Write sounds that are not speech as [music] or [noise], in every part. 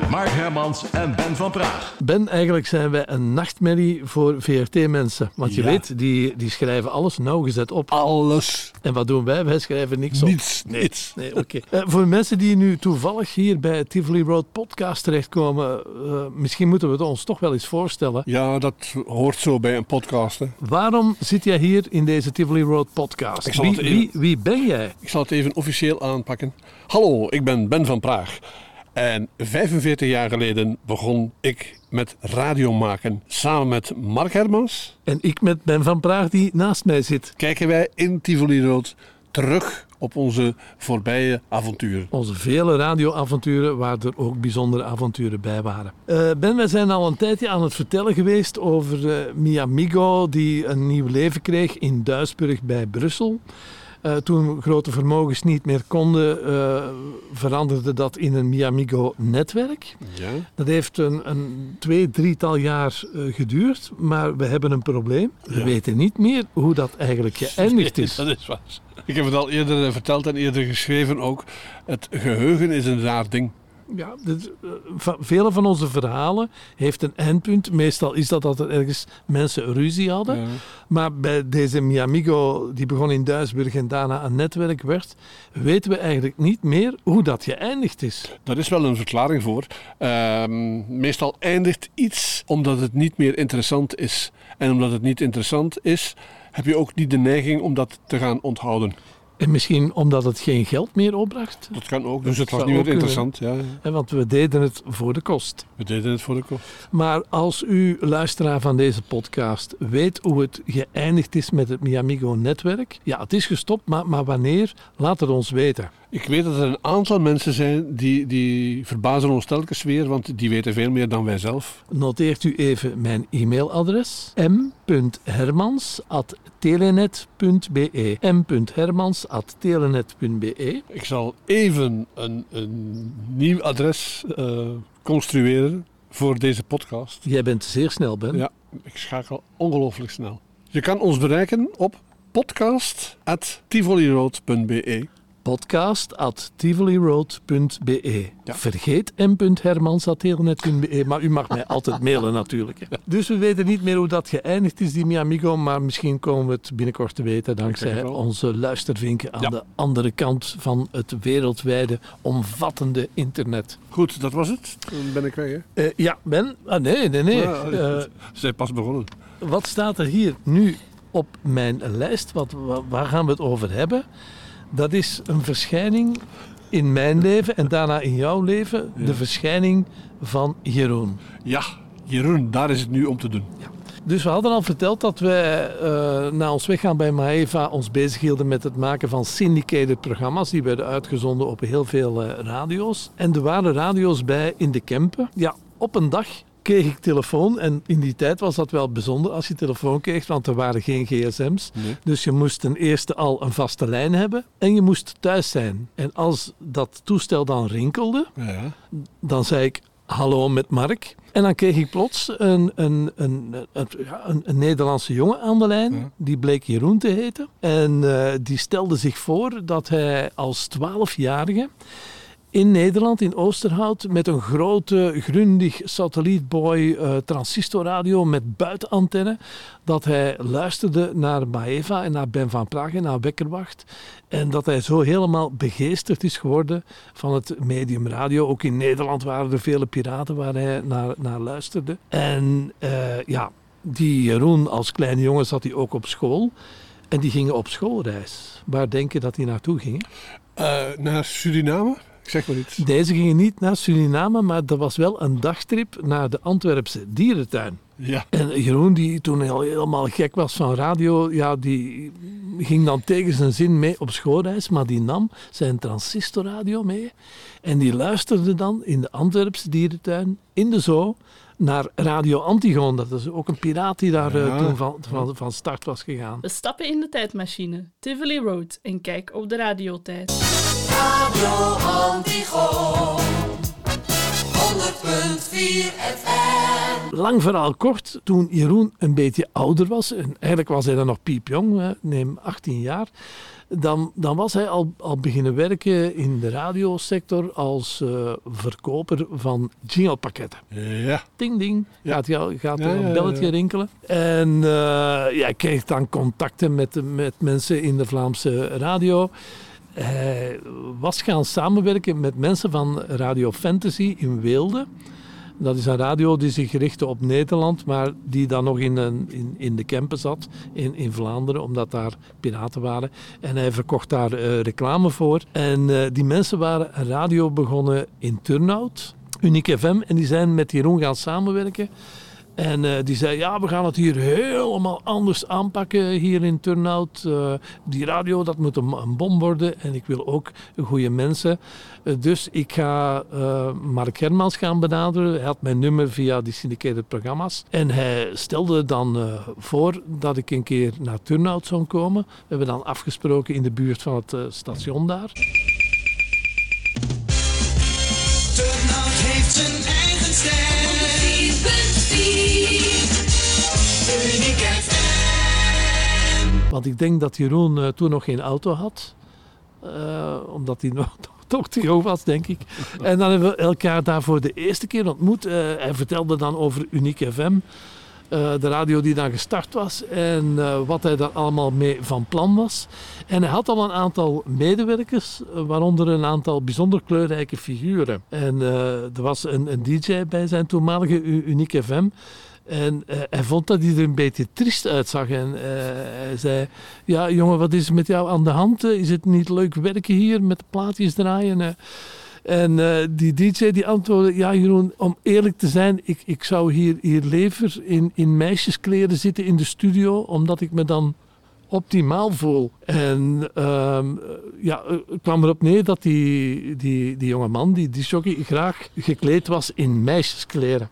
Met Mark Hermans en Ben van Praag. Ben, eigenlijk zijn wij een nachtmerrie voor VRT-mensen. Want je Ja. weet, die, die schrijven alles nauwgezet op. Alles. En wat doen wij? Wij schrijven niks op. Niets. Niets. Nee, oké. Eh, voor mensen die nu toevallig hier bij het Tivoli Road podcast terechtkomen, eh, misschien moeten we het ons toch wel eens voorstellen. Ja, dat hoort zo bij een podcast. Hè. Waarom zit jij hier in deze Tivoli Road podcast? Ik zal Wie, het even- wie, wie ben jij? Ik zal het even officieel aanpakken. Hallo, ik ben Ben van Praag. En 45 jaar geleden begon ik met radio maken. Samen met Mark Hermans En ik met Ben van Praag die naast mij zit. kijken wij in Tivoli Road terug op onze voorbije avonturen. Onze vele radioavonturen, waar er ook bijzondere avonturen bij waren. Eh, ben, wij zijn al een tijdje aan het vertellen geweest over eh Mi Amigo, die een nieuw leven kreeg in Duisburg bij Brussel. Eh, toen grote vermogens niet meer konden, eh, veranderde dat in een Mi Amigo netwerk. Ja? Dat heeft een, een twee, drietal jaar eh, geduurd, maar we hebben een probleem. We weten niet meer hoe dat eigenlijk geëindigd [laughs] is. Dat is waar. Ik heb het al eerder verteld en eerder geschreven ook. Het geheugen is een raar ding. Ja, dit, eh, va- vele van onze verhalen heeft een eindpunt. Meestal is dat dat er ergens mensen ruzie hadden. Ja. Maar bij deze Miamigo, die begon in Duisburg en daarna een netwerk werd, weten we eigenlijk niet meer hoe dat geëindigd is. Daar is wel een verklaring voor. Ehm, meestal eindigt iets omdat het niet meer interessant is. En omdat het niet interessant is, heb je ook niet de neiging om dat te gaan onthouden. En misschien omdat het geen geld meer opbracht. Dat kan ook, dus het was niet meer interessant. Ja, ja. Want we deden het voor de kost. we deden het voor de kop. Maar als u, luisteraar van deze podcast, weet hoe het geëindigd is met het Miamigo-netwerk. Ja, het is gestopt, maar, maar wanneer? Laat het ons weten. Ik weet dat er een aantal mensen zijn die, die verbazen ons telkens weer, want die weten veel meer dan wij zelf. Noteert u even mijn e-mailadres m.hermans.telenet.be m.hermans.telenet.be Ik zal even een, een nieuw adres eh, construeren voor deze podcast. Jij bent zeer snel, Ben. Ja, ik schakel ongelooflijk snel. Je kan ons bereiken op podcast.tivoliroad.be. podcast.tivoliroad.be Ja. Vergeet m.hermans.telenet.be, maar u mag mij altijd [laughs] mailen natuurlijk. Dus we weten niet meer hoe dat geëindigd is, die Miamigo, maar misschien komen we het binnenkort te weten dankzij onze luistervinken aan Ja. de andere kant van het wereldwijde, omvattende internet. Goed, dat was het. Dan ben ik weg, hè? Eh, ja, Ben? Ah, nee, nee, nee. Ja, Eh, Ze zijn pas begonnen. wat staat er hier nu op mijn lijst? Wat, wa- waar gaan we het over hebben? Dat is een verschijning in mijn leven en daarna in jouw leven. De verschijning van Jeroen. Ja, Jeroen, daar is het nu om te doen. Dus we hadden al verteld dat wij eh, na ons weggaan bij Maeva ons bezighielden met het maken van syndicated programma's. Die werden uitgezonden op heel veel eh, radio's. En er waren radio's bij in de Kempen. Ja, op een dag kreeg ik telefoon. En in die tijd was dat wel bijzonder als je telefoon kreeg, want er waren geen gsm's. Nee. Dus je moest ten eerste al een vaste lijn hebben en je moest thuis zijn. En als dat toestel dan rinkelde, Ja. dan zei ik hallo met Mark. En dan kreeg ik plots een, een, een, een, Nederlandse jongen aan de lijn. Die bleek Jeroen te heten. En eh, die stelde zich voor dat hij als 12-jarige in Nederland, in Oosterhout, met een grote, grundig satellietboy eh transistorradio met buitenantenne, dat hij luisterde naar Maeva en naar Ben van Praag en naar Wekkerwacht. En dat hij zo helemaal begeesterd is geworden van het medium radio. Ook in Nederland waren er vele piraten waar hij naar, naar luisterde. En eh, ja, die Jeroen als kleine jongen zat hij ook op school. En die gingen op schoolreis. Waar denk je dat die naartoe gingen? Eh, naar Suriname? Zeg maar. Deze gingen niet naar Suriname, maar er was wel een dagtrip naar de Antwerpse dierentuin. Ja. En Jeroen, die toen al helemaal gek was van radio, ja, die ging dan tegen zijn zin mee op schoolreis, maar die nam zijn transistorradio mee en die luisterde dan in de Antwerpse dierentuin in de zoo naar Radio Antigoon. Dat is ook een piraat die daar eh, Ja. toen van, van, van start was gegaan. We stappen in de tijdmachine, Tivoli Road, en kijk op de radiotijd. Radio Antigoon. FM. Lang verhaal kort, toen Jeroen een beetje ouder was, en eigenlijk was hij dan nog piepjong, neem 18 jaar, dan, dan was hij al, al beginnen werken in de radiosector als uh, verkoper van jinglepakketten. Ja. Ding ding, gaat, gaat ja, een belletje rinkelen. En uh, ja, hij kreeg dan contacten met, met mensen in de Vlaamse radio. Hij was gaan samenwerken met mensen van Radio Fantasy in Weelde. Dat is een radio die zich richtte op Nederland, maar die dan nog in, een, in, in de Kempen zat, in, in Vlaanderen, omdat daar piraten waren. En hij verkocht daar uh, reclame voor. En uh, die mensen waren een radio begonnen in Turnhout, Unique FM, en die zijn met Jeroen gaan samenwerken. En uh, die zei, ja, we gaan het hier helemaal anders aanpakken hier in Turnhout. Uh, die radio, dat moet een, bom worden. En ik wil ook goede mensen. Uh, dus ik ga Mark Hermans gaan benaderen. Hij had mijn nummer via die syndicated programma's. En hij stelde dan voor dat ik een keer naar Turnhout zou komen. We hebben dan afgesproken in de buurt van het station daar. Want ik denk dat Jeroen uh, toen nog geen auto had. Uh, omdat hij nog, [laughs] toch te jong was, denk ik. [laughs] En dan hebben we elkaar daar voor de eerste keer ontmoet. Uh, hij vertelde dan over Unique FM. de radio die dan gestart was en wat hij daar allemaal mee van plan was. En hij had al een aantal medewerkers, waaronder een aantal bijzonder kleurrijke figuren. En er was een, een DJ bij zijn toenmalige Unique FM. En uh, hij vond dat hij er een beetje triest uitzag. En uh, hij zei: Ja, jongen, wat is er met jou aan de hand? Is het niet leuk werken hier met de plaatjes draaien? Uh, en die DJ die antwoordde: Ja, Jeroen, om eerlijk te zijn, ik, ik zou hier, hier liever in, in meisjeskleren zitten in de studio, omdat ik me dan optimaal voel. En um, ja, het kwam erop neer dat die, die, die jonge man, die, die jockey, graag gekleed was in meisjeskleren.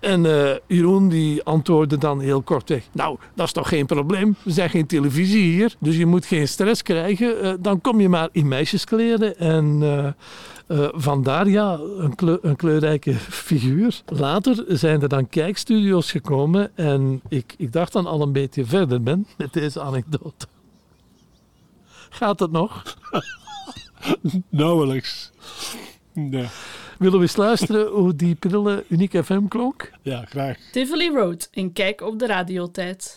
En uh, Jeroen die antwoordde dan heel kortweg: Nou, dat is toch geen probleem. We zijn geen televisie hier, dus je moet geen stress krijgen. Uh, dan kom je maar in meisjeskleren. En uh, vandaar ja, een, een, kleurrijke [laughs] figuur. Later zijn er dan kijkstudio's gekomen. En ik, ik dacht dan al een beetje verder ben met deze anekdote. Gaat het nog? [laughs] Nauwelijks. Nee. Willen we eens luisteren hoe die prille Unique FM klonk? Ja, graag. Tivoli Road en kijk op de radiotijd.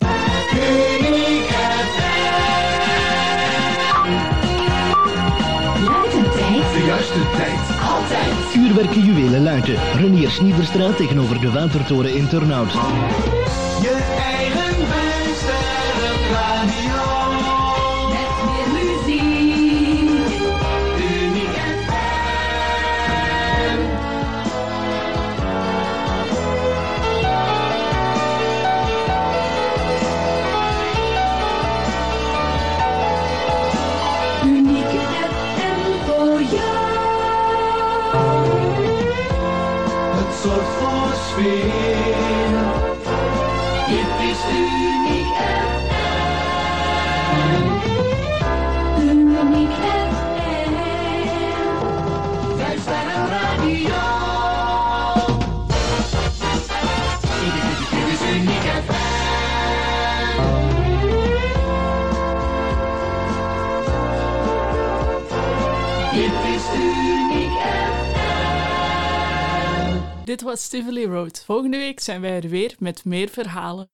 De juiste tijd. Altijd. Uurwerken juwelen Luiten. Renier Sniederstraat tegenover de Watertoren in Turnhout. Dit was Tivoli Road. Volgende week zijn wij er weer met meer verhalen.